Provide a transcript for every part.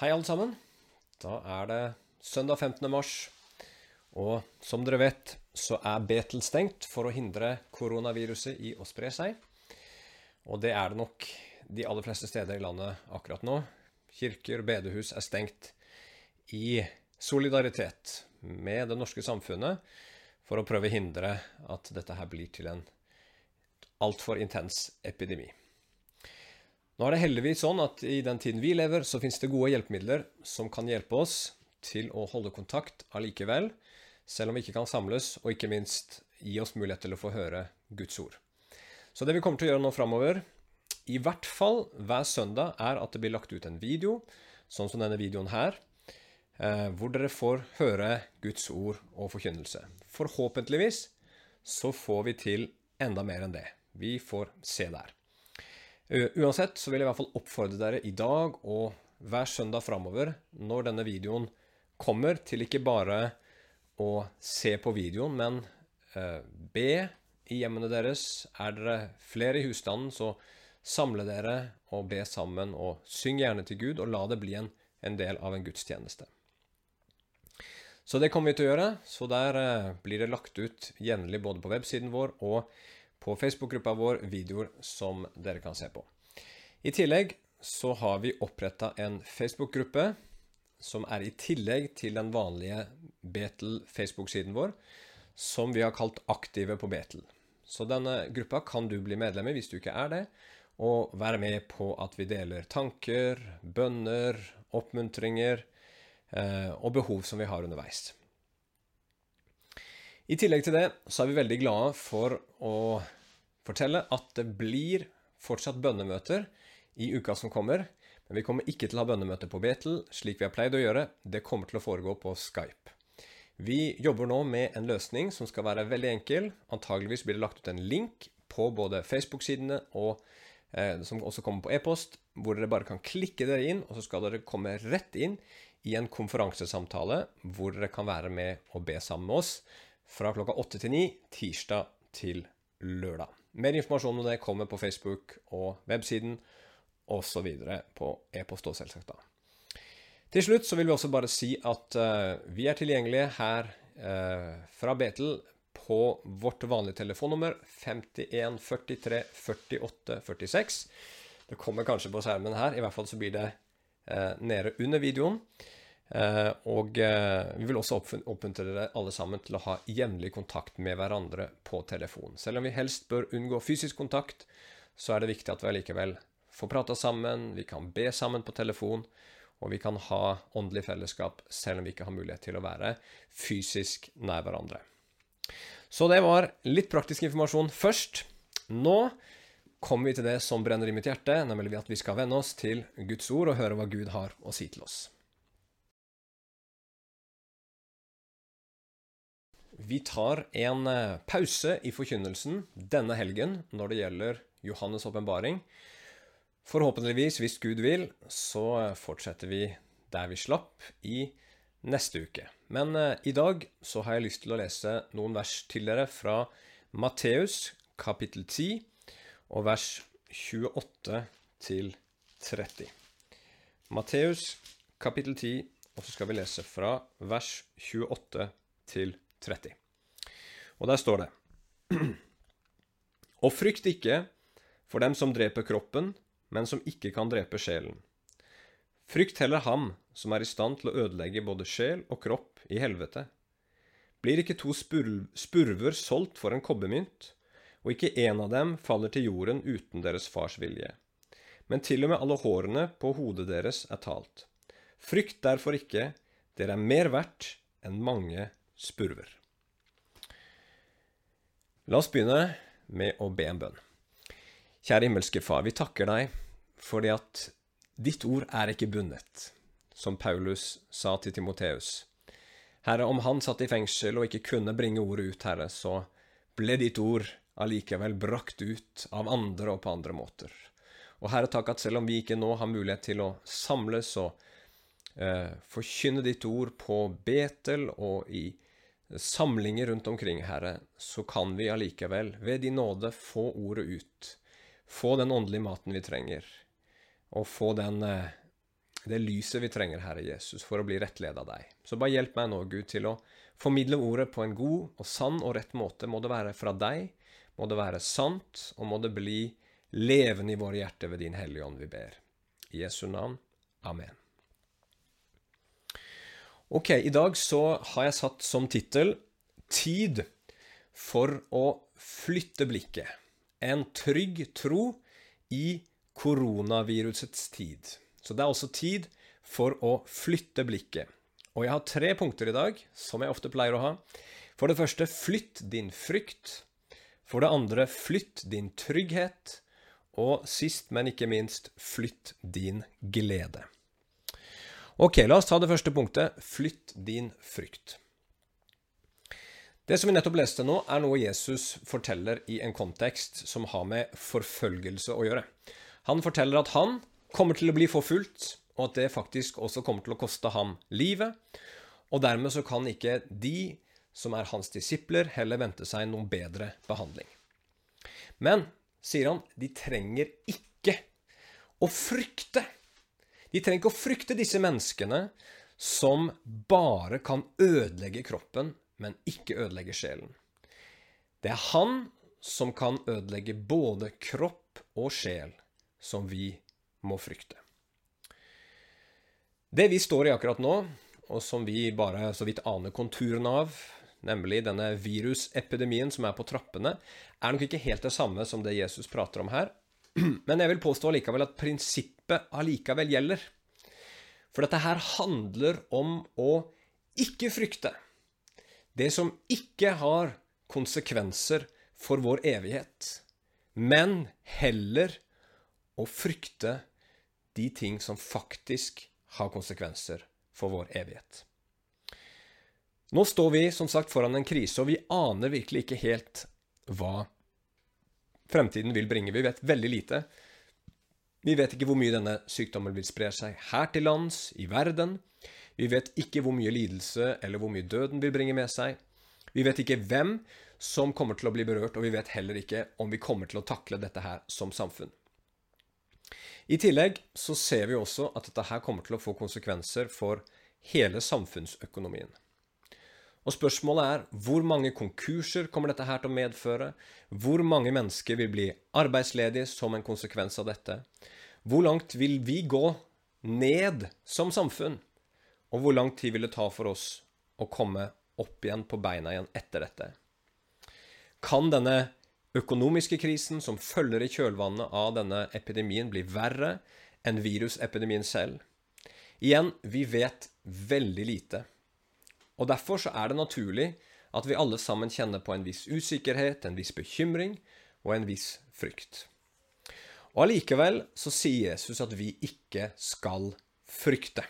Hei, alle sammen. Da er det søndag 15. mars. Og som dere vet, så er Betel stengt for å hindre koronaviruset i å spre seg. Og det er det nok de aller fleste steder i landet akkurat nå. Kirker og bedehus er stengt i solidaritet med det norske samfunnet for å prøve å hindre at dette her blir til en altfor intens epidemi. Nå er det heldigvis sånn at i den tiden vi lever, så finnes det gode hjelpemidler som kan hjelpe oss til å holde kontakt allikevel, selv om vi ikke kan samles, og ikke minst gi oss mulighet til å få høre Guds ord. Så det vi kommer til å gjøre nå framover, i hvert fall hver søndag, er at det blir lagt ut en video, sånn som denne videoen her, eh, hvor dere får høre Guds ord og forkynnelse. Forhåpentligvis så får vi til enda mer enn det. Vi får se der. Uansett så vil jeg i hvert fall oppfordre dere i dag og hver søndag framover, når denne videoen kommer, til ikke bare å se på videoen, men eh, be i hjemmene deres. Er dere flere i husstanden, så samle dere og be sammen, og syng gjerne til Gud, og la det bli en, en del av en gudstjeneste. Så det kommer vi til å gjøre. Så der eh, blir det lagt ut jevnlig både på websiden vår og på Facebook-gruppa vår videoer som dere kan se på. I tillegg så har vi oppretta en Facebook-gruppe som er i tillegg til den vanlige Betel Facebook-siden vår, som vi har kalt Aktive på Betel. Så denne gruppa kan du bli medlem i hvis du ikke er det, og være med på at vi deler tanker, bønner, oppmuntringer eh, og behov som vi har underveis. I tillegg til det så er vi veldig glade for å fortelle at det blir fortsatt bønnemøter i uka som kommer. Men vi kommer ikke til å ha bønnemøter på Betel, slik vi har pleid å gjøre. Det kommer til å foregå på Skype. Vi jobber nå med en løsning som skal være veldig enkel. Antageligvis blir det lagt ut en link på både Facebook-sidene og eh, som også kommer på e-post, hvor dere bare kan klikke dere inn, og så skal dere komme rett inn i en konferansesamtale hvor dere kan være med og be sammen med oss fra klokka åtte til ni tirsdag til lørdag. Mer informasjon om det kommer på Facebook og websiden osv. på e-post og selvsagt da. Til slutt så vil vi også bare si at uh, vi er tilgjengelige her uh, fra Betel på vårt vanlige telefonnummer 51 43 48 46. Det kommer kanskje på skjermen her, i hvert fall så blir det uh, nede under videoen. Eh, og eh, vi vil også oppmuntre dere alle sammen til å ha jevnlig kontakt med hverandre på telefon. Selv om vi helst bør unngå fysisk kontakt, så er det viktig at vi allikevel får prata sammen, vi kan be sammen på telefon, og vi kan ha åndelig fellesskap selv om vi ikke har mulighet til å være fysisk nær hverandre. Så det var litt praktisk informasjon først. Nå kommer vi til det som brenner i mitt hjerte, nemlig at vi skal venne oss til Guds ord og høre hva Gud har å si til oss. Vi tar en eh, pause i forkynnelsen denne helgen når det gjelder Johannes' åpenbaring. Forhåpentligvis, hvis Gud vil, så eh, fortsetter vi der vi slapp i neste uke. Men eh, i dag så har jeg lyst til å lese noen vers til dere fra Matteus kapittel 10 og vers 28 til 30. Matteus kapittel 10, og så skal vi lese fra vers 28 til 30. 30. Og der står det Og frykt ikke for dem som dreper kroppen, men som ikke kan drepe sjelen. Frykt heller ham som er i stand til å ødelegge både sjel og kropp i helvete. Blir ikke to spurver solgt for en kobbermynt, og ikke én av dem faller til jorden uten deres fars vilje. Men til og med alle hårene på hodet deres er talt. Frykt derfor ikke, dere er mer verdt enn mange spurver. La oss begynne med å be en bønn. Kjære himmelske Far, vi takker deg fordi at ditt ord er ikke bundet, som Paulus sa til Timoteus. Herre, om han satt i fengsel og ikke kunne bringe ordet ut, Herre, så ble ditt ord allikevel brakt ut av andre og på andre måter. Og Herre, takk at selv om vi ikke nå har mulighet til å samles og eh, forkynne ditt ord på Betel og i samlinger rundt omkring, Herre, så kan vi allikevel, ved din nåde, få ordet ut. Få den åndelige maten vi trenger, og få den eh, det lyset vi trenger, Herre Jesus, for å bli rettledet av deg. Så bare hjelp meg nå, Gud, til å formidle ordet på en god og sann og rett måte. Må det være fra deg, må det være sant, og må det bli levende i våre hjerter ved Din Hellige Ånd, vi ber. I Jesu navn. Amen. Ok, i dag så har jeg satt som tittel 'Tid for å flytte blikket'. En trygg tro i koronavirusets tid. Så det er også tid for å flytte blikket. Og jeg har tre punkter i dag, som jeg ofte pleier å ha. For det første, flytt din frykt. For det andre, flytt din trygghet. Og sist, men ikke minst, flytt din glede. Ok, la oss ta det første punktet. Flytt din frykt. Det som vi nettopp leste nå, er noe Jesus forteller i en kontekst som har med forfølgelse å gjøre. Han forteller at han kommer til å bli forfulgt, og at det faktisk også kommer til å koste ham livet. Og dermed så kan ikke de som er hans disipler, heller vente seg noen bedre behandling. Men, sier han, de trenger ikke å frykte. De trenger ikke å frykte disse menneskene som bare kan ødelegge kroppen, men ikke ødelegge sjelen. Det er han som kan ødelegge både kropp og sjel, som vi må frykte. Det vi står i akkurat nå, og som vi bare så vidt aner konturene av, nemlig denne virusepidemien som er på trappene, er nok ikke helt det samme som det Jesus prater om her. Men jeg vil påstå allikevel at prinsippet allikevel gjelder. For dette her handler om å ikke frykte det som ikke har konsekvenser for vår evighet, men heller å frykte de ting som faktisk har konsekvenser for vår evighet. Nå står vi som sagt foran en krise, og vi aner virkelig ikke helt hva fremtiden vil bringe. Vi vet veldig lite. Vi vet ikke hvor mye denne sykdommen vil spre seg her til lands, i verden. Vi vet ikke hvor mye lidelse eller hvor mye døden vil bringe med seg. Vi vet ikke hvem som kommer til å bli berørt, og vi vet heller ikke om vi kommer til å takle dette her som samfunn. I tillegg så ser vi også at dette her kommer til å få konsekvenser for hele samfunnsøkonomien. Og spørsmålet er hvor mange konkurser kommer dette her til å medføre? Hvor mange mennesker vil bli arbeidsledige som en konsekvens av dette? Hvor langt vil vi gå ned som samfunn? Og hvor lang tid vil det ta for oss å komme opp igjen på beina igjen etter dette? Kan denne økonomiske krisen som følger i kjølvannet av denne epidemien, bli verre enn virusepidemien selv. Igjen, vi vet veldig lite. Og Derfor så er det naturlig at vi alle sammen kjenner på en viss usikkerhet, en viss bekymring og en viss frykt. Og Allikevel så sier Jesus at vi ikke skal frykte.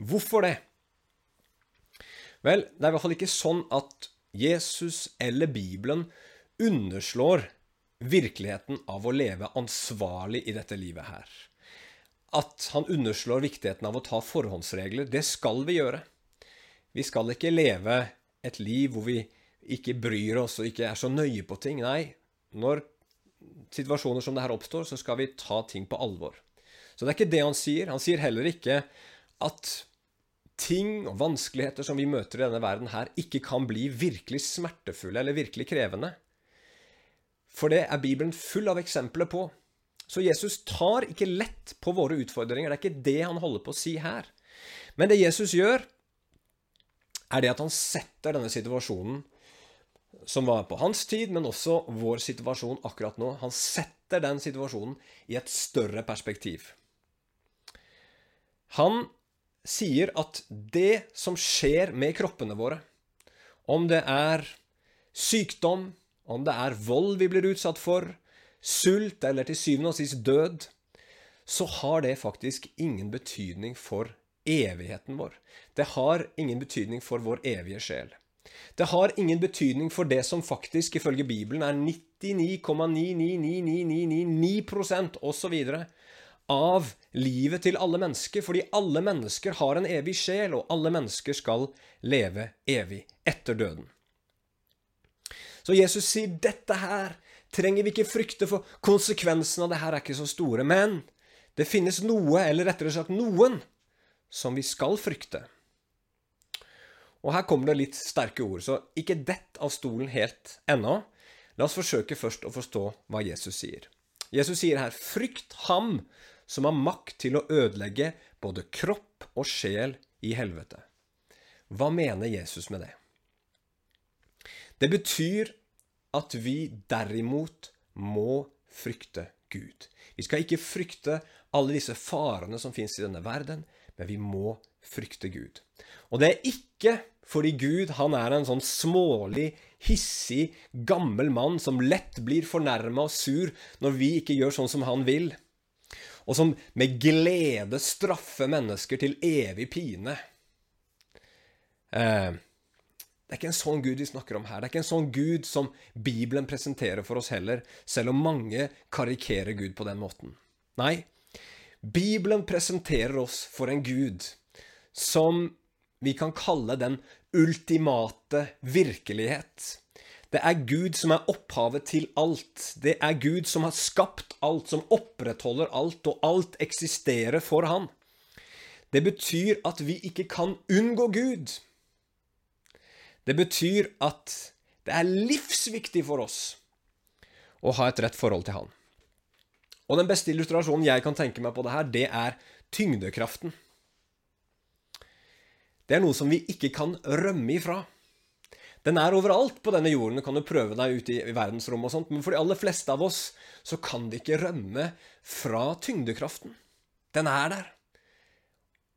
Hvorfor det? Vel, det er i hvert fall ikke sånn at Jesus eller Bibelen underslår virkeligheten av å leve ansvarlig i dette livet her. At han underslår viktigheten av å ta forhåndsregler. Det skal vi gjøre. Vi skal ikke leve et liv hvor vi ikke bryr oss og ikke er så nøye på ting. Nei, når situasjoner som det her oppstår, så skal vi ta ting på alvor. Så det er ikke det han sier. Han sier heller ikke at ting og vanskeligheter som vi møter i denne verden her, ikke kan bli virkelig smertefulle eller virkelig krevende. For det er Bibelen full av eksempler på. Så Jesus tar ikke lett på våre utfordringer. Det er ikke det han holder på å si her. Men det Jesus gjør, er det at han setter denne situasjonen som var på hans tid, men også vår situasjon akkurat nå. Han setter den situasjonen i et større perspektiv. Han sier at det som skjer med kroppene våre, om det er sykdom, om det er vold vi blir utsatt for, sult eller til syvende og sist død, så har det faktisk ingen betydning for evigheten vår. Det har ingen betydning for vår evige sjel. Det har ingen betydning for det som faktisk ifølge Bibelen er 99,99999% osv. av livet til alle mennesker, fordi alle mennesker har en evig sjel, og alle mennesker skal leve evig etter døden. Så Jesus sier dette her trenger vi ikke frykte, for konsekvensene av det her er ikke så store. Men det finnes noe, eller rettere sagt noen, som vi skal frykte. Og her kommer det litt sterke ord, så ikke dett av stolen helt ennå. La oss forsøke først å forstå hva Jesus sier. Jesus sier her, frykt ham som har makt til å ødelegge både kropp og sjel i helvete. Hva mener Jesus med det? Det betyr at vi derimot må frykte Gud. Vi skal ikke frykte alle disse farene som fins i denne verden, men vi må frykte Gud. Og det er ikke fordi Gud han er en sånn smålig, hissig, gammel mann som lett blir fornærma og sur når vi ikke gjør sånn som han vil, og som med glede straffer mennesker til evig pine. Eh, det er ikke en sånn Gud vi snakker om her. Det er ikke en sånn Gud som Bibelen presenterer for oss heller, selv om mange karikerer Gud på den måten. Nei, Bibelen presenterer oss for en Gud som vi kan kalle den ultimate virkelighet. Det er Gud som er opphavet til alt. Det er Gud som har skapt alt, som opprettholder alt, og alt eksisterer for Han. Det betyr at vi ikke kan unngå Gud. Det betyr at det er livsviktig for oss å ha et rett forhold til Han. Og den beste illustrasjonen jeg kan tenke meg på det her, det er tyngdekraften. Det er noe som vi ikke kan rømme ifra. Den er overalt på denne jorden. Du kan jo prøve deg ute i verdensrommet og sånt, men for de aller fleste av oss så kan det ikke rømme fra tyngdekraften. Den er der.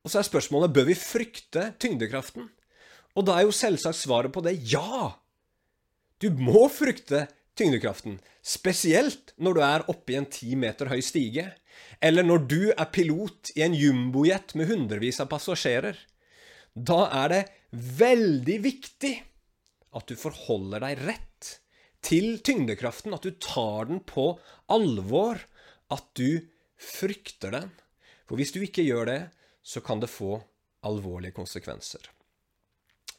Og så er spørsmålet bør vi frykte tyngdekraften. Og da er jo selvsagt svaret på det ja. Du må frykte tyngdekraften, spesielt når du er oppe i en ti meter høy stige, eller når du er pilot i en jumbojet med hundrevis av passasjerer. Da er det veldig viktig at du forholder deg rett til tyngdekraften, at du tar den på alvor, at du frykter den. For hvis du ikke gjør det, så kan det få alvorlige konsekvenser.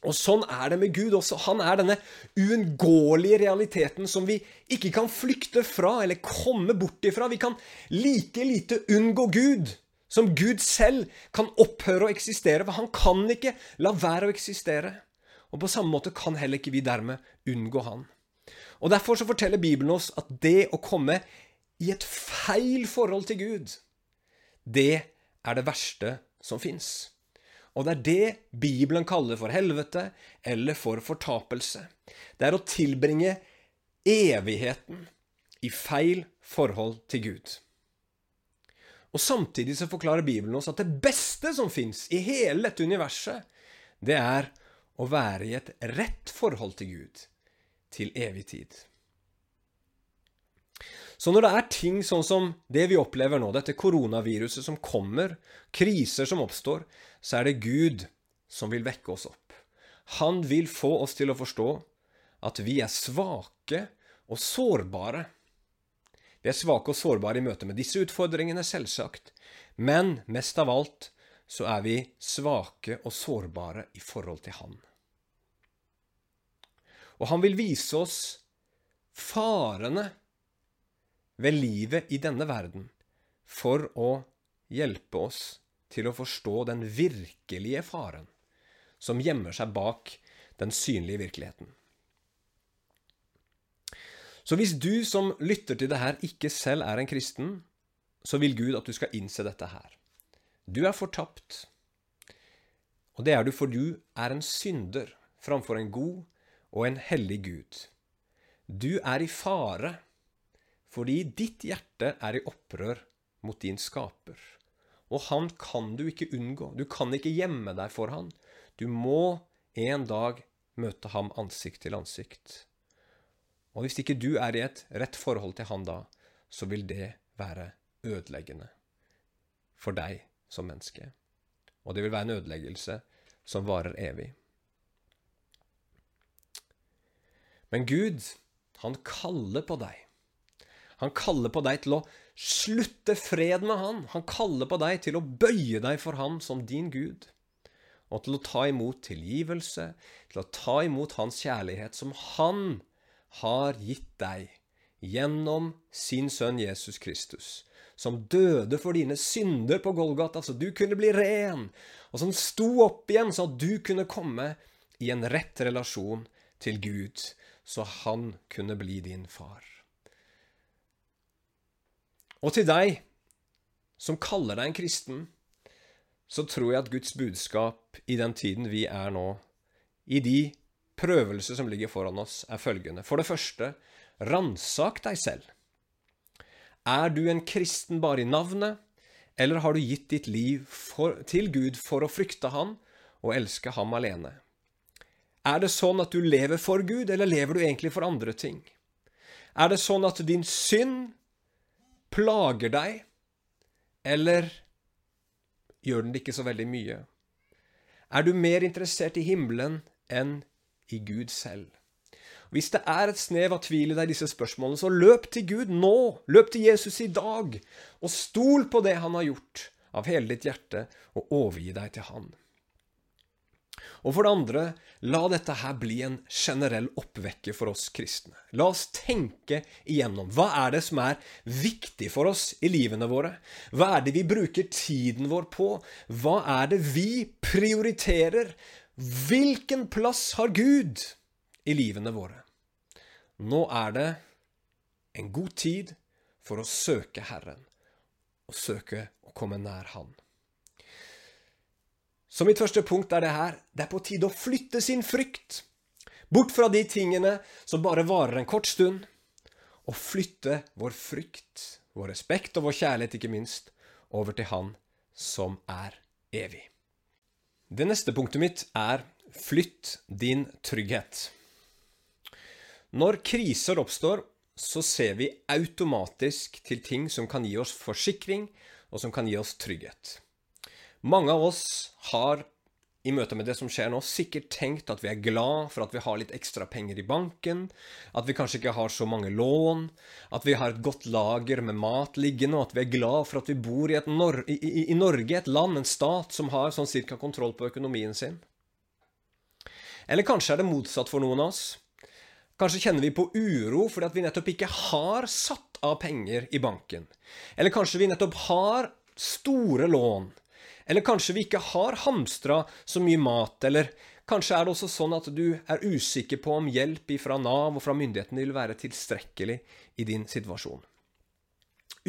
Og sånn er det med Gud også. Han er denne uunngåelige realiteten som vi ikke kan flykte fra eller komme bort ifra. Vi kan like lite unngå Gud som Gud selv kan opphøre å eksistere, for han kan ikke la være å eksistere. Og på samme måte kan heller ikke vi dermed unngå han. Og Derfor så forteller Bibelen oss at det å komme i et feil forhold til Gud, det er det verste som fins. Og det er det Bibelen kaller for helvete eller for fortapelse. Det er å tilbringe evigheten i feil forhold til Gud. Og Samtidig så forklarer Bibelen oss at det beste som fins i hele dette universet, det er å være i et rett forhold til Gud til evig tid. Så når det er ting sånn som det vi opplever nå, dette koronaviruset som kommer, kriser som oppstår, så er det Gud som vil vekke oss opp. Han vil få oss til å forstå at vi er svake og sårbare. Vi er svake og sårbare i møte med disse utfordringene, selvsagt, men mest av alt så er vi svake og sårbare i forhold til Han. Og han vil vise oss farene ved livet i denne verden for å hjelpe oss til å forstå den virkelige faren som gjemmer seg bak den synlige virkeligheten. Så hvis du som lytter til det her, ikke selv er en kristen, så vil Gud at du skal innse dette her. Du er fortapt. Og det er du for du er en synder framfor en god og en hellig Gud. Du er i fare fordi ditt hjerte er i opprør mot din skaper. Og han kan du ikke unngå. Du kan ikke gjemme deg for han. Du må en dag møte ham ansikt til ansikt. Og hvis ikke du er i et rett forhold til han da, så vil det være ødeleggende for deg som menneske. Og det vil være en ødeleggelse som varer evig. Men Gud, han kaller på deg han kaller på deg til å slutte fred med han. Han kaller på deg til å bøye deg for ham som din Gud. Og til å ta imot tilgivelse, til å ta imot hans kjærlighet som han har gitt deg gjennom sin sønn Jesus Kristus, som døde for dine synder på Golgata, så du kunne bli ren, og som sto opp igjen, så at du kunne komme i en rett relasjon til Gud, så han kunne bli din far. Og til deg som kaller deg en kristen, så tror jeg at Guds budskap i den tiden vi er nå, i de prøvelser som ligger foran oss, er følgende. For det første, ransak deg selv. Er du en kristen bare i navnet, eller har du gitt ditt liv for, til Gud for å frykte Han og elske Ham alene? Er det sånn at du lever for Gud, eller lever du egentlig for andre ting? Er det sånn at din synd plager deg, eller gjør den det ikke så veldig mye? Er du mer interessert i himmelen enn i Gud selv? Hvis det er et snev av tvil i deg disse spørsmålene, så løp til Gud nå! Løp til Jesus i dag, og stol på det han har gjort, av hele ditt hjerte, og overgi deg til han. Og for det andre, la dette her bli en generell oppvekker for oss kristne. La oss tenke igjennom. Hva er det som er viktig for oss i livene våre? Hva er det vi bruker tiden vår på? Hva er det vi prioriterer? Hvilken plass har Gud i livene våre? Nå er det en god tid for å søke Herren, og søke å komme nær Han. Så mitt første punkt er det her. Det er på tide å flytte sin frykt. Bort fra de tingene som bare varer en kort stund, og flytte vår frykt, vår respekt og vår kjærlighet, ikke minst, over til Han som er evig. Det neste punktet mitt er flytt din trygghet. Når kriser oppstår, så ser vi automatisk til ting som kan gi oss forsikring, og som kan gi oss trygghet. Mange av oss har i møte med det som skjer nå, sikkert tenkt at vi er glad for at vi har litt ekstra penger i banken, at vi kanskje ikke har så mange lån, at vi har et godt lager med mat liggende, og at vi er glad for at vi bor i, Nor i, i, i Norge, et land, en stat, som har sånn cirka kontroll på økonomien sin. Eller kanskje er det motsatt for noen av oss. Kanskje kjenner vi på uro fordi at vi nettopp ikke har satt av penger i banken. Eller kanskje vi nettopp har store lån eller kanskje vi ikke har hamstra så mye mat, eller kanskje er det også sånn at du er usikker på om hjelp fra Nav og fra myndighetene vil være tilstrekkelig i din situasjon.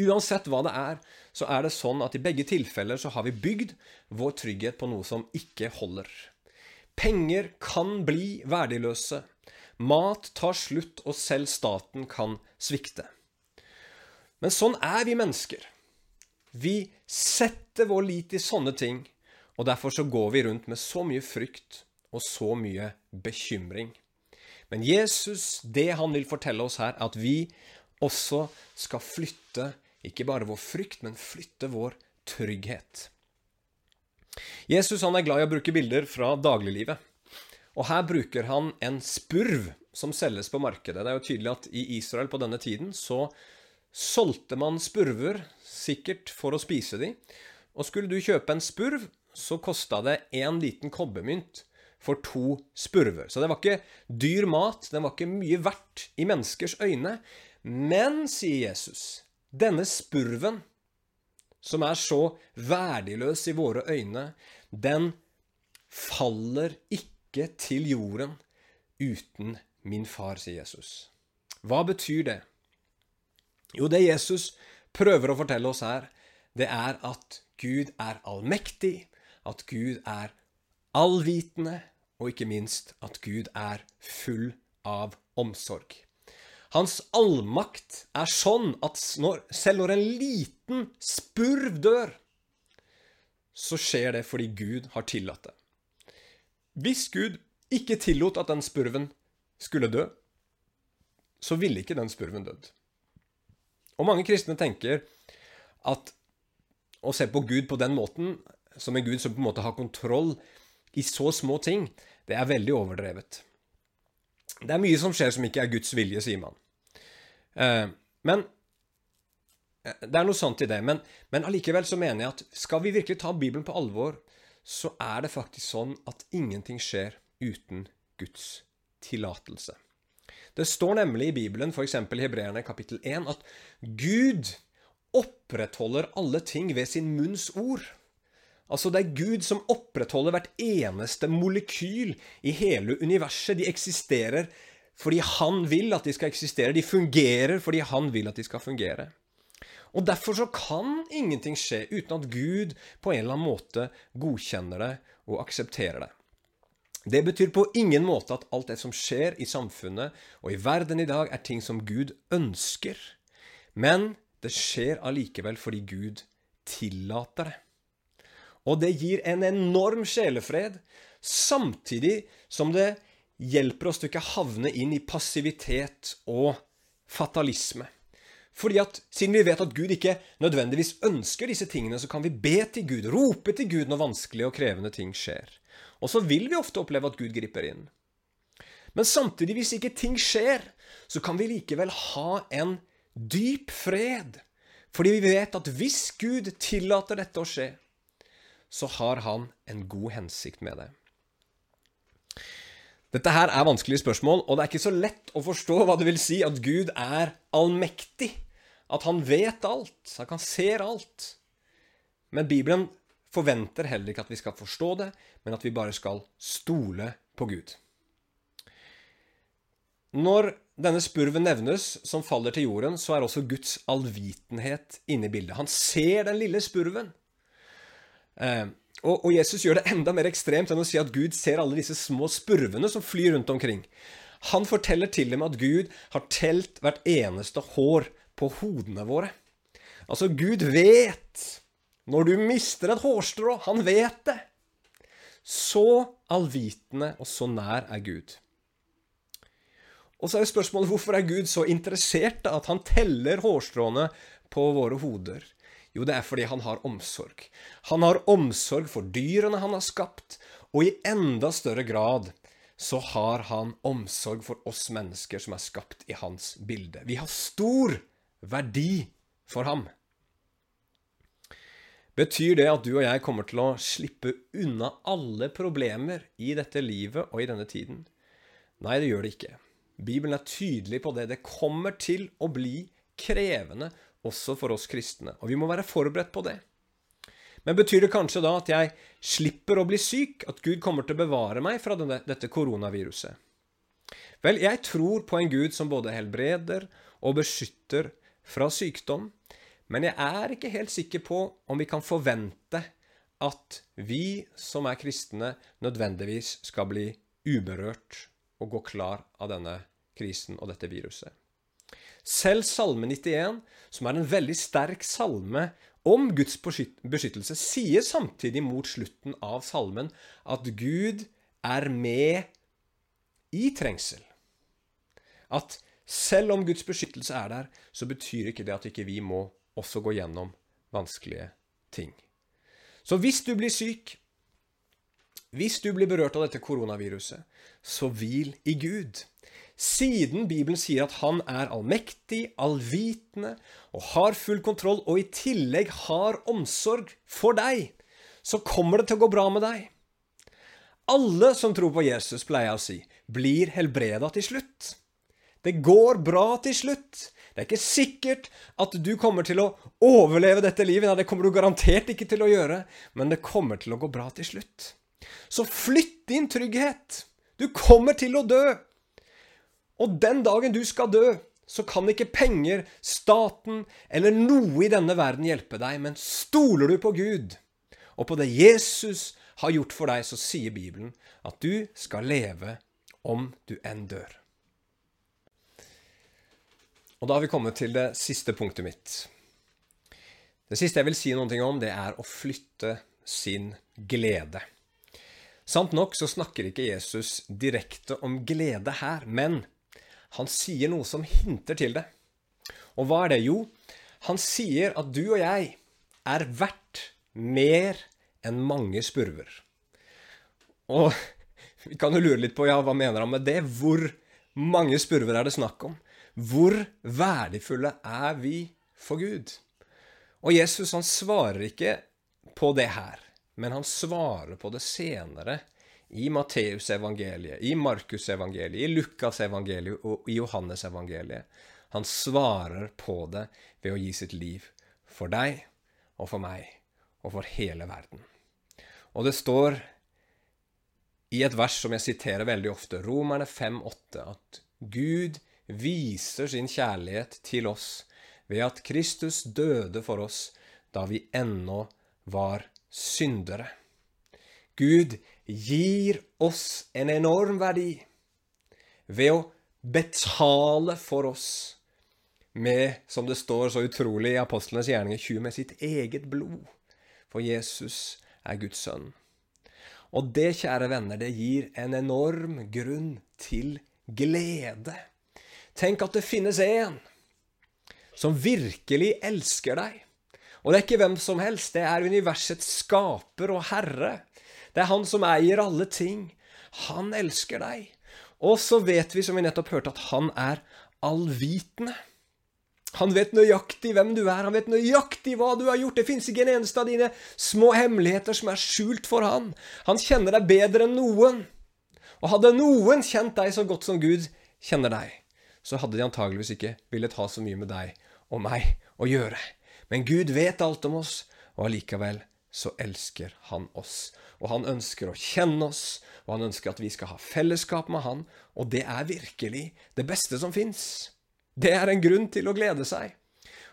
Uansett hva det er, så er det sånn at i begge tilfeller så har vi bygd vår trygghet på noe som ikke holder. Penger kan bli verdiløse. Mat tar slutt, og selv staten kan svikte. Men sånn er vi mennesker. Vi setter vår lit i sånne ting, og derfor så går vi rundt med så mye frykt og så mye bekymring. Men Jesus, det han vil fortelle oss her, er at vi også skal flytte ikke bare vår frykt, men flytte vår trygghet. Jesus han er glad i å bruke bilder fra dagliglivet. Og her bruker han en spurv som selges på markedet. Det er jo tydelig at i Israel på denne tiden så solgte man spurver, sikkert for å spise de. Og skulle du kjøpe en spurv, så kosta det én liten kobbermynt for to spurver. Så det var ikke dyr mat, den var ikke mye verdt i menneskers øyne. Men, sier Jesus, denne spurven, som er så verdiløs i våre øyne, den faller ikke til jorden uten min far, sier Jesus. Hva betyr det? Jo, det Jesus prøver å fortelle oss her, det er at Gud er allmektig, at Gud er allvitende, og ikke minst at Gud er full av omsorg. Hans allmakt er sånn at når, selv når en liten spurv dør, så skjer det fordi Gud har tillatt det. Hvis Gud ikke tillot at den spurven skulle dø, så ville ikke den spurven dødd. Og mange kristne tenker at å se på Gud på den måten, som en Gud som på en måte har kontroll i så små ting, det er veldig overdrevet. Det er mye som skjer som ikke er Guds vilje, sier man. Eh, men eh, Det er noe sant i det. Men, men allikevel så mener jeg at skal vi virkelig ta Bibelen på alvor, så er det faktisk sånn at ingenting skjer uten Guds tillatelse. Det står nemlig i Bibelen, f.eks. i Hebreerne kapittel 1, at Gud opprettholder alle ting ved sin munns ord. Altså, det er Gud som opprettholder hvert eneste molekyl i hele universet. De eksisterer fordi han vil at de skal eksistere. De fungerer fordi han vil at de skal fungere. Og Derfor så kan ingenting skje uten at Gud på en eller annen måte godkjenner det og aksepterer det. Det betyr på ingen måte at alt det som skjer i samfunnet og i verden i dag, er ting som Gud ønsker. Men det skjer allikevel fordi Gud tillater det. Og det gir en enorm sjelefred, samtidig som det hjelper oss til ikke havne inn i passivitet og fatalisme. Fordi at Siden vi vet at Gud ikke nødvendigvis ønsker disse tingene, så kan vi be til Gud, rope til Gud når vanskelige og krevende ting skjer. Og så vil vi ofte oppleve at Gud griper inn. Men samtidig, hvis ikke ting skjer, så kan vi likevel ha en dyp fred. Fordi vi vet at hvis Gud tillater dette å skje, så har han en god hensikt med det. Dette her er vanskelige spørsmål, og det er ikke så lett å forstå hva det vil si at Gud er allmektig. At han vet alt, at han ser alt. Men Bibelen forventer heller ikke at vi skal forstå det, men at vi bare skal stole på Gud. Når denne spurven nevnes, som faller til jorden, så er også Guds allvitenhet inne i bildet. Han ser den lille spurven. Eh, og, Jesus gjør det enda mer ekstremt enn å si at Gud ser alle disse små spurvene som flyr rundt omkring. Han forteller til dem at Gud har telt hvert eneste hår på hodene våre. Altså, Gud vet når du mister et hårstrå. Han vet det. Så allvitende og så nær er Gud. Og så er spørsmålet hvorfor er Gud så interessert at han teller hårstråene på våre hoder? Jo, det er fordi han har omsorg. Han har omsorg for dyrene han har skapt, og i enda større grad så har han omsorg for oss mennesker som er skapt i hans bilde. Vi har stor verdi for ham. Betyr det at du og jeg kommer til å slippe unna alle problemer i dette livet og i denne tiden? Nei, det gjør det ikke. Bibelen er tydelig på det. Det kommer til å bli krevende også for oss kristne. Og vi må være forberedt på det. Men betyr det kanskje da at jeg slipper å bli syk, at Gud kommer til å bevare meg fra denne, dette koronaviruset? Vel, jeg tror på en Gud som både helbreder og beskytter fra sykdom, men jeg er ikke helt sikker på om vi kan forvente at vi som er kristne, nødvendigvis skal bli uberørt og gå klar av denne krisen og dette viruset. Selv Salme 91, som er en veldig sterk salme om Guds beskyttelse, sier samtidig mot slutten av salmen at Gud er med i trengsel. At selv om Guds beskyttelse er der, så betyr ikke det at ikke vi må også gå gjennom vanskelige ting. Så hvis du blir syk, hvis du blir berørt av dette koronaviruset, så hvil i Gud. Siden Bibelen sier at han er allmektig, allvitende og har full kontroll, og i tillegg har omsorg for deg, så kommer det til å gå bra med deg. Alle som tror på Jesus, pleier jeg å si, blir helbreda til slutt. Det går bra til slutt. Det er ikke sikkert at du kommer til å overleve dette livet. Nei, det kommer du garantert ikke til å gjøre, men det kommer til å gå bra til slutt. Så flytt din trygghet. Du kommer til å dø. Og den dagen du skal dø, så kan ikke penger, staten eller noe i denne verden hjelpe deg, men stoler du på Gud og på det Jesus har gjort for deg, så sier Bibelen at du skal leve om du enn dør. Og da har vi kommet til det siste punktet mitt. Det siste jeg vil si noe om, det er å flytte sin glede. Sant nok så snakker ikke Jesus direkte om glede her, men han sier noe som hinter til det. Og hva er det? Jo, han sier at du og jeg er verdt mer enn mange spurver. Og vi kan jo lure litt på ja, hva mener han med det? Hvor mange spurver er det snakk om? Hvor verdifulle er vi for Gud? Og Jesus han svarer ikke på det her, men han svarer på det senere i Matteusevangeliet, i Markusevangeliet, i Lukasevangeliet og i Johannesevangeliet. Han svarer på det ved å gi sitt liv for deg og for meg og for hele verden. Og det står i et vers som jeg siterer veldig ofte, Romerne 5,8, at Gud viser sin kjærlighet til oss ved at Kristus døde for oss da vi ennå var syndere. Gud gir oss en enorm verdi ved å betale for oss med, som det står så utrolig i apostlenes gjerninger 20, med sitt eget blod. For Jesus er Guds sønn. Og det, kjære venner, det gir en enorm grunn til glede. Tenk at det finnes en som virkelig elsker deg. Og det er ikke hvem som helst, det er universets skaper og herre. Det er han som eier alle ting. Han elsker deg. Og så vet vi, som vi nettopp hørte, at han er allvitende. Han vet nøyaktig hvem du er, han vet nøyaktig hva du har gjort. Det fins ikke en eneste av dine små hemmeligheter som er skjult for han. Han kjenner deg bedre enn noen. Og hadde noen kjent deg så godt som Gud kjenner deg, så hadde de antageligvis ikke villet ha så mye med deg og meg å gjøre. Men Gud vet alt om oss, og allikevel så elsker han oss. Og han ønsker å kjenne oss, og han ønsker at vi skal ha fellesskap med han, og det er virkelig det beste som fins. Det er en grunn til å glede seg.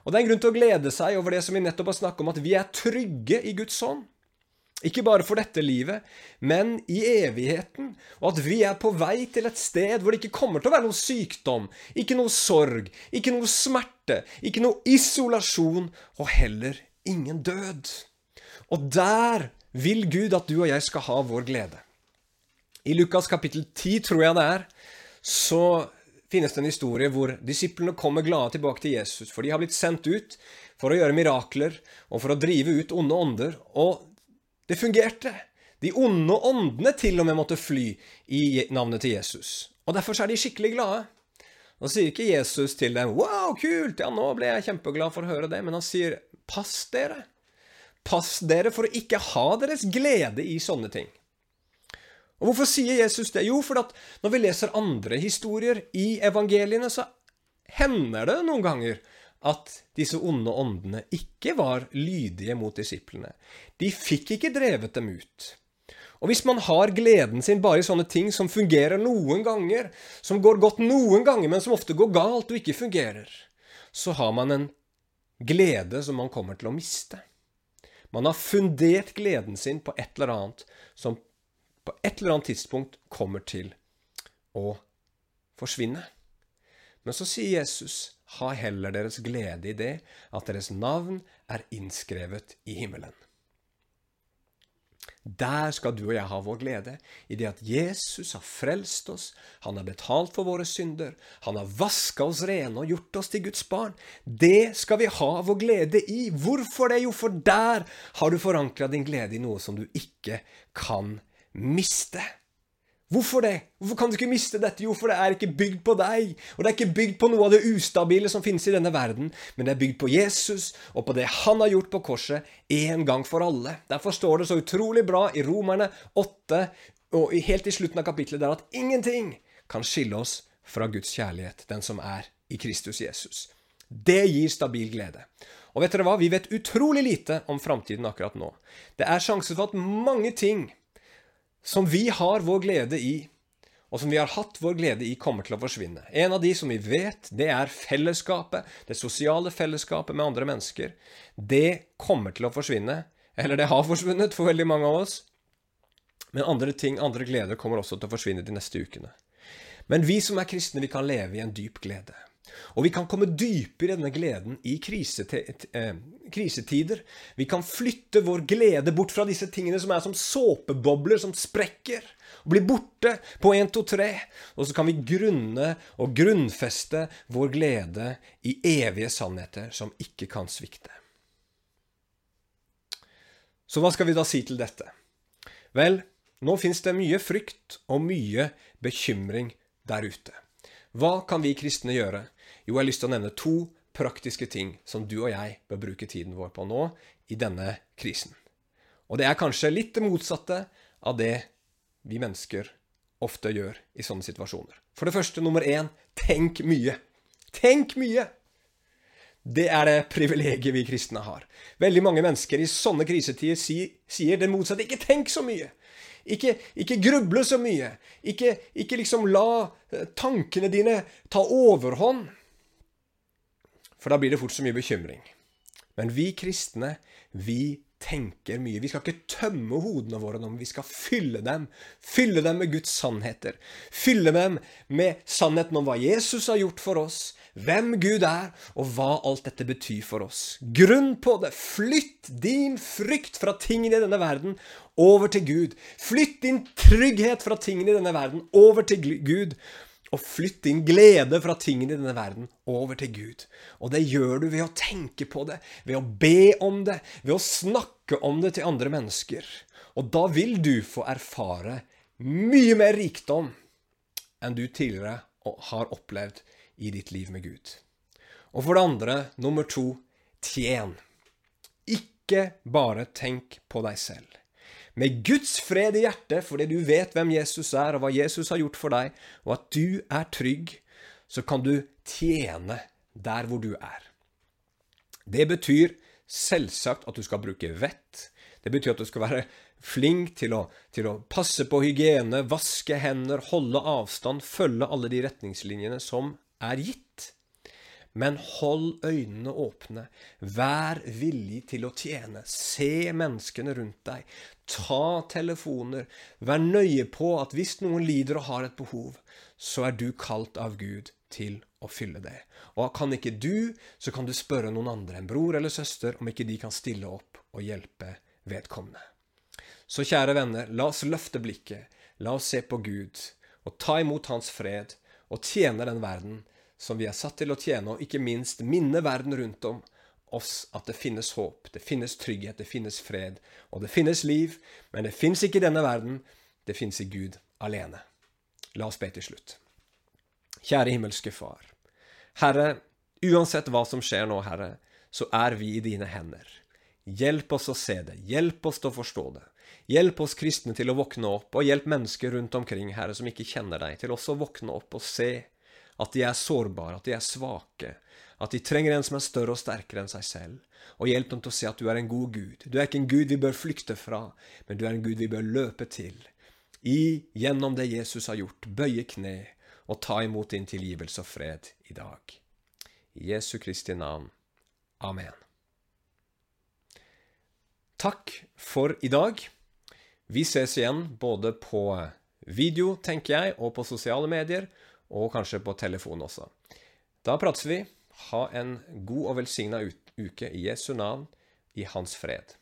Og det er en grunn til å glede seg over det som vi nettopp har snakket om, at vi er trygge i Guds hånd. Ikke bare for dette livet, men i evigheten. Og at vi er på vei til et sted hvor det ikke kommer til å være noe sykdom, ikke noe sorg, ikke noe smerte, ikke noe isolasjon, og heller ingen død. Og der vil Gud at du og jeg skal ha vår glede. I Lukas kapittel 10, tror jeg det er, så finnes det en historie hvor disiplene kommer glade tilbake til Jesus, for de har blitt sendt ut for å gjøre mirakler og for å drive ut onde ånder. Og det fungerte. De onde åndene til og med måtte fly i navnet til Jesus. Og derfor er de skikkelig glade. Nå sier ikke Jesus til dem 'Wow, kult! Ja, nå ble jeg kjempeglad for å høre det.' Men han sier 'Pass dere'. Pass dere for å ikke ha deres glede i sånne ting. Og Hvorfor sier Jesus det? Jo, for når vi leser andre historier i evangeliene, så hender det noen ganger at disse onde åndene ikke var lydige mot disiplene. De fikk ikke drevet dem ut. Og hvis man har gleden sin bare i sånne ting som fungerer noen ganger, som går godt noen ganger, men som ofte går galt og ikke fungerer, så har man en glede som man kommer til å miste. Man har fundert gleden sin på et eller annet som på et eller annet tidspunkt kommer til å forsvinne. Men så sier Jesus ha heller deres glede i det at deres navn er innskrevet i himmelen. Der skal du og jeg ha vår glede, i det at Jesus har frelst oss, han har betalt for våre synder, han har vaska oss rene og gjort oss til Guds barn. Det skal vi ha vår glede i. Hvorfor det? Jo, for der har du forankra din glede i noe som du ikke kan miste. Hvorfor det? Hvorfor kan du ikke miste dette? Jo, for det er ikke bygd på deg. Og det er ikke bygd på noe av det ustabile som finnes i denne verden, men det er bygd på Jesus og på det han har gjort på korset en gang for alle. Derfor står det så utrolig bra i Romerne 8 og helt i slutten av kapittelet der at ingenting kan skille oss fra Guds kjærlighet, den som er i Kristus Jesus. Det gir stabil glede. Og vet dere hva? Vi vet utrolig lite om framtiden akkurat nå. Det er sjanse for at mange ting som vi har vår glede i, og som vi har hatt vår glede i, kommer til å forsvinne. En av de som vi vet, det er fellesskapet, det sosiale fellesskapet med andre mennesker. Det kommer til å forsvinne. Eller det har forsvunnet for veldig mange av oss. Men andre ting, andre gleder, kommer også til å forsvinne de neste ukene. Men vi som er kristne, vi kan leve i en dyp glede. Og vi kan komme dypere i denne gleden i eh, krisetider. Vi kan flytte vår glede bort fra disse tingene som er som såpebobler som sprekker og blir borte på 1, 2, 3. Og så kan vi grunne og grunnfeste vår glede i evige sannheter som ikke kan svikte. Så hva skal vi da si til dette? Vel, nå fins det mye frykt og mye bekymring der ute. Hva kan vi kristne gjøre? Jo, jeg har lyst til å nevne to praktiske ting som du og jeg bør bruke tiden vår på nå i denne krisen. Og det er kanskje litt det motsatte av det vi mennesker ofte gjør i sånne situasjoner. For det første, nummer én, tenk mye. Tenk mye! Det er det privilegiet vi kristne har. Veldig mange mennesker i sånne krisetider sier det motsatte. Ikke tenk så mye! Ikke, ikke gruble så mye. Ikke, ikke liksom la eh, tankene dine ta overhånd. For da blir det fort så mye bekymring. Men vi kristne, vi tenker mye. Vi skal ikke tømme hodene våre nå, men vi skal fylle dem. Fylle dem med Guds sannheter. Fylle dem med sannheten om hva Jesus har gjort for oss, hvem Gud er, og hva alt dette betyr for oss. Grunn på det. Flytt din frykt fra tingene i denne verden over til Gud. Flytt din trygghet fra tingene i denne verden over til Gud. Og flytt din glede fra tingene i denne verden over til Gud. Og det gjør du ved å tenke på det, ved å be om det, ved å snakke om det til andre mennesker. Og da vil du få erfare mye mer rikdom enn du tidligere har opplevd i ditt liv med Gud. Og for det andre, nummer to, tjen. Ikke bare tenk på deg selv. Med Guds fred i hjertet fordi du vet hvem Jesus er, og hva Jesus har gjort for deg, og at du er trygg, så kan du tjene der hvor du er. Det betyr selvsagt at du skal bruke vett. Det betyr at du skal være flink til å, til å passe på hygiene, vaske hender, holde avstand, følge alle de retningslinjene som er gitt. Men hold øynene åpne. Vær villig til å tjene. Se menneskene rundt deg. Ta telefoner. Vær nøye på at hvis noen lider og har et behov, så er du kalt av Gud til å fylle det. Og kan ikke du, så kan du spørre noen andre, en bror eller søster, om ikke de kan stille opp og hjelpe vedkommende. Så kjære venner, la oss løfte blikket. La oss se på Gud og ta imot Hans fred og tjene den verden som vi er satt til å tjene, og ikke minst minne verden rundt om oss at det finnes håp, det finnes trygghet, det finnes fred, og det finnes liv, men det fins ikke i denne verden, det fins i Gud alene. La oss be til slutt. Kjære himmelske Far. Herre, uansett hva som skjer nå, Herre, så er vi i dine hender. Hjelp oss å se det, hjelp oss til å forstå det. Hjelp oss kristne til å våkne opp, og hjelp mennesker rundt omkring, Herre, som ikke kjenner deg, til også å våkne opp og se at de er sårbare, at de er svake, at de trenger en som er større og sterkere enn seg selv. Og hjelp dem til å se at du er en god Gud. Du er ikke en Gud vi bør flykte fra, men du er en Gud vi bør løpe til. I, gjennom det Jesus har gjort, bøye kne og ta imot din tilgivelse og fred i dag. I Jesu Kristi navn. Amen. Takk for i dag. Vi ses igjen både på video, tenker jeg, og på sosiale medier og kanskje på telefon også. Da prates vi. Ha en god og velsigna uke i Jesu navn, i Hans fred.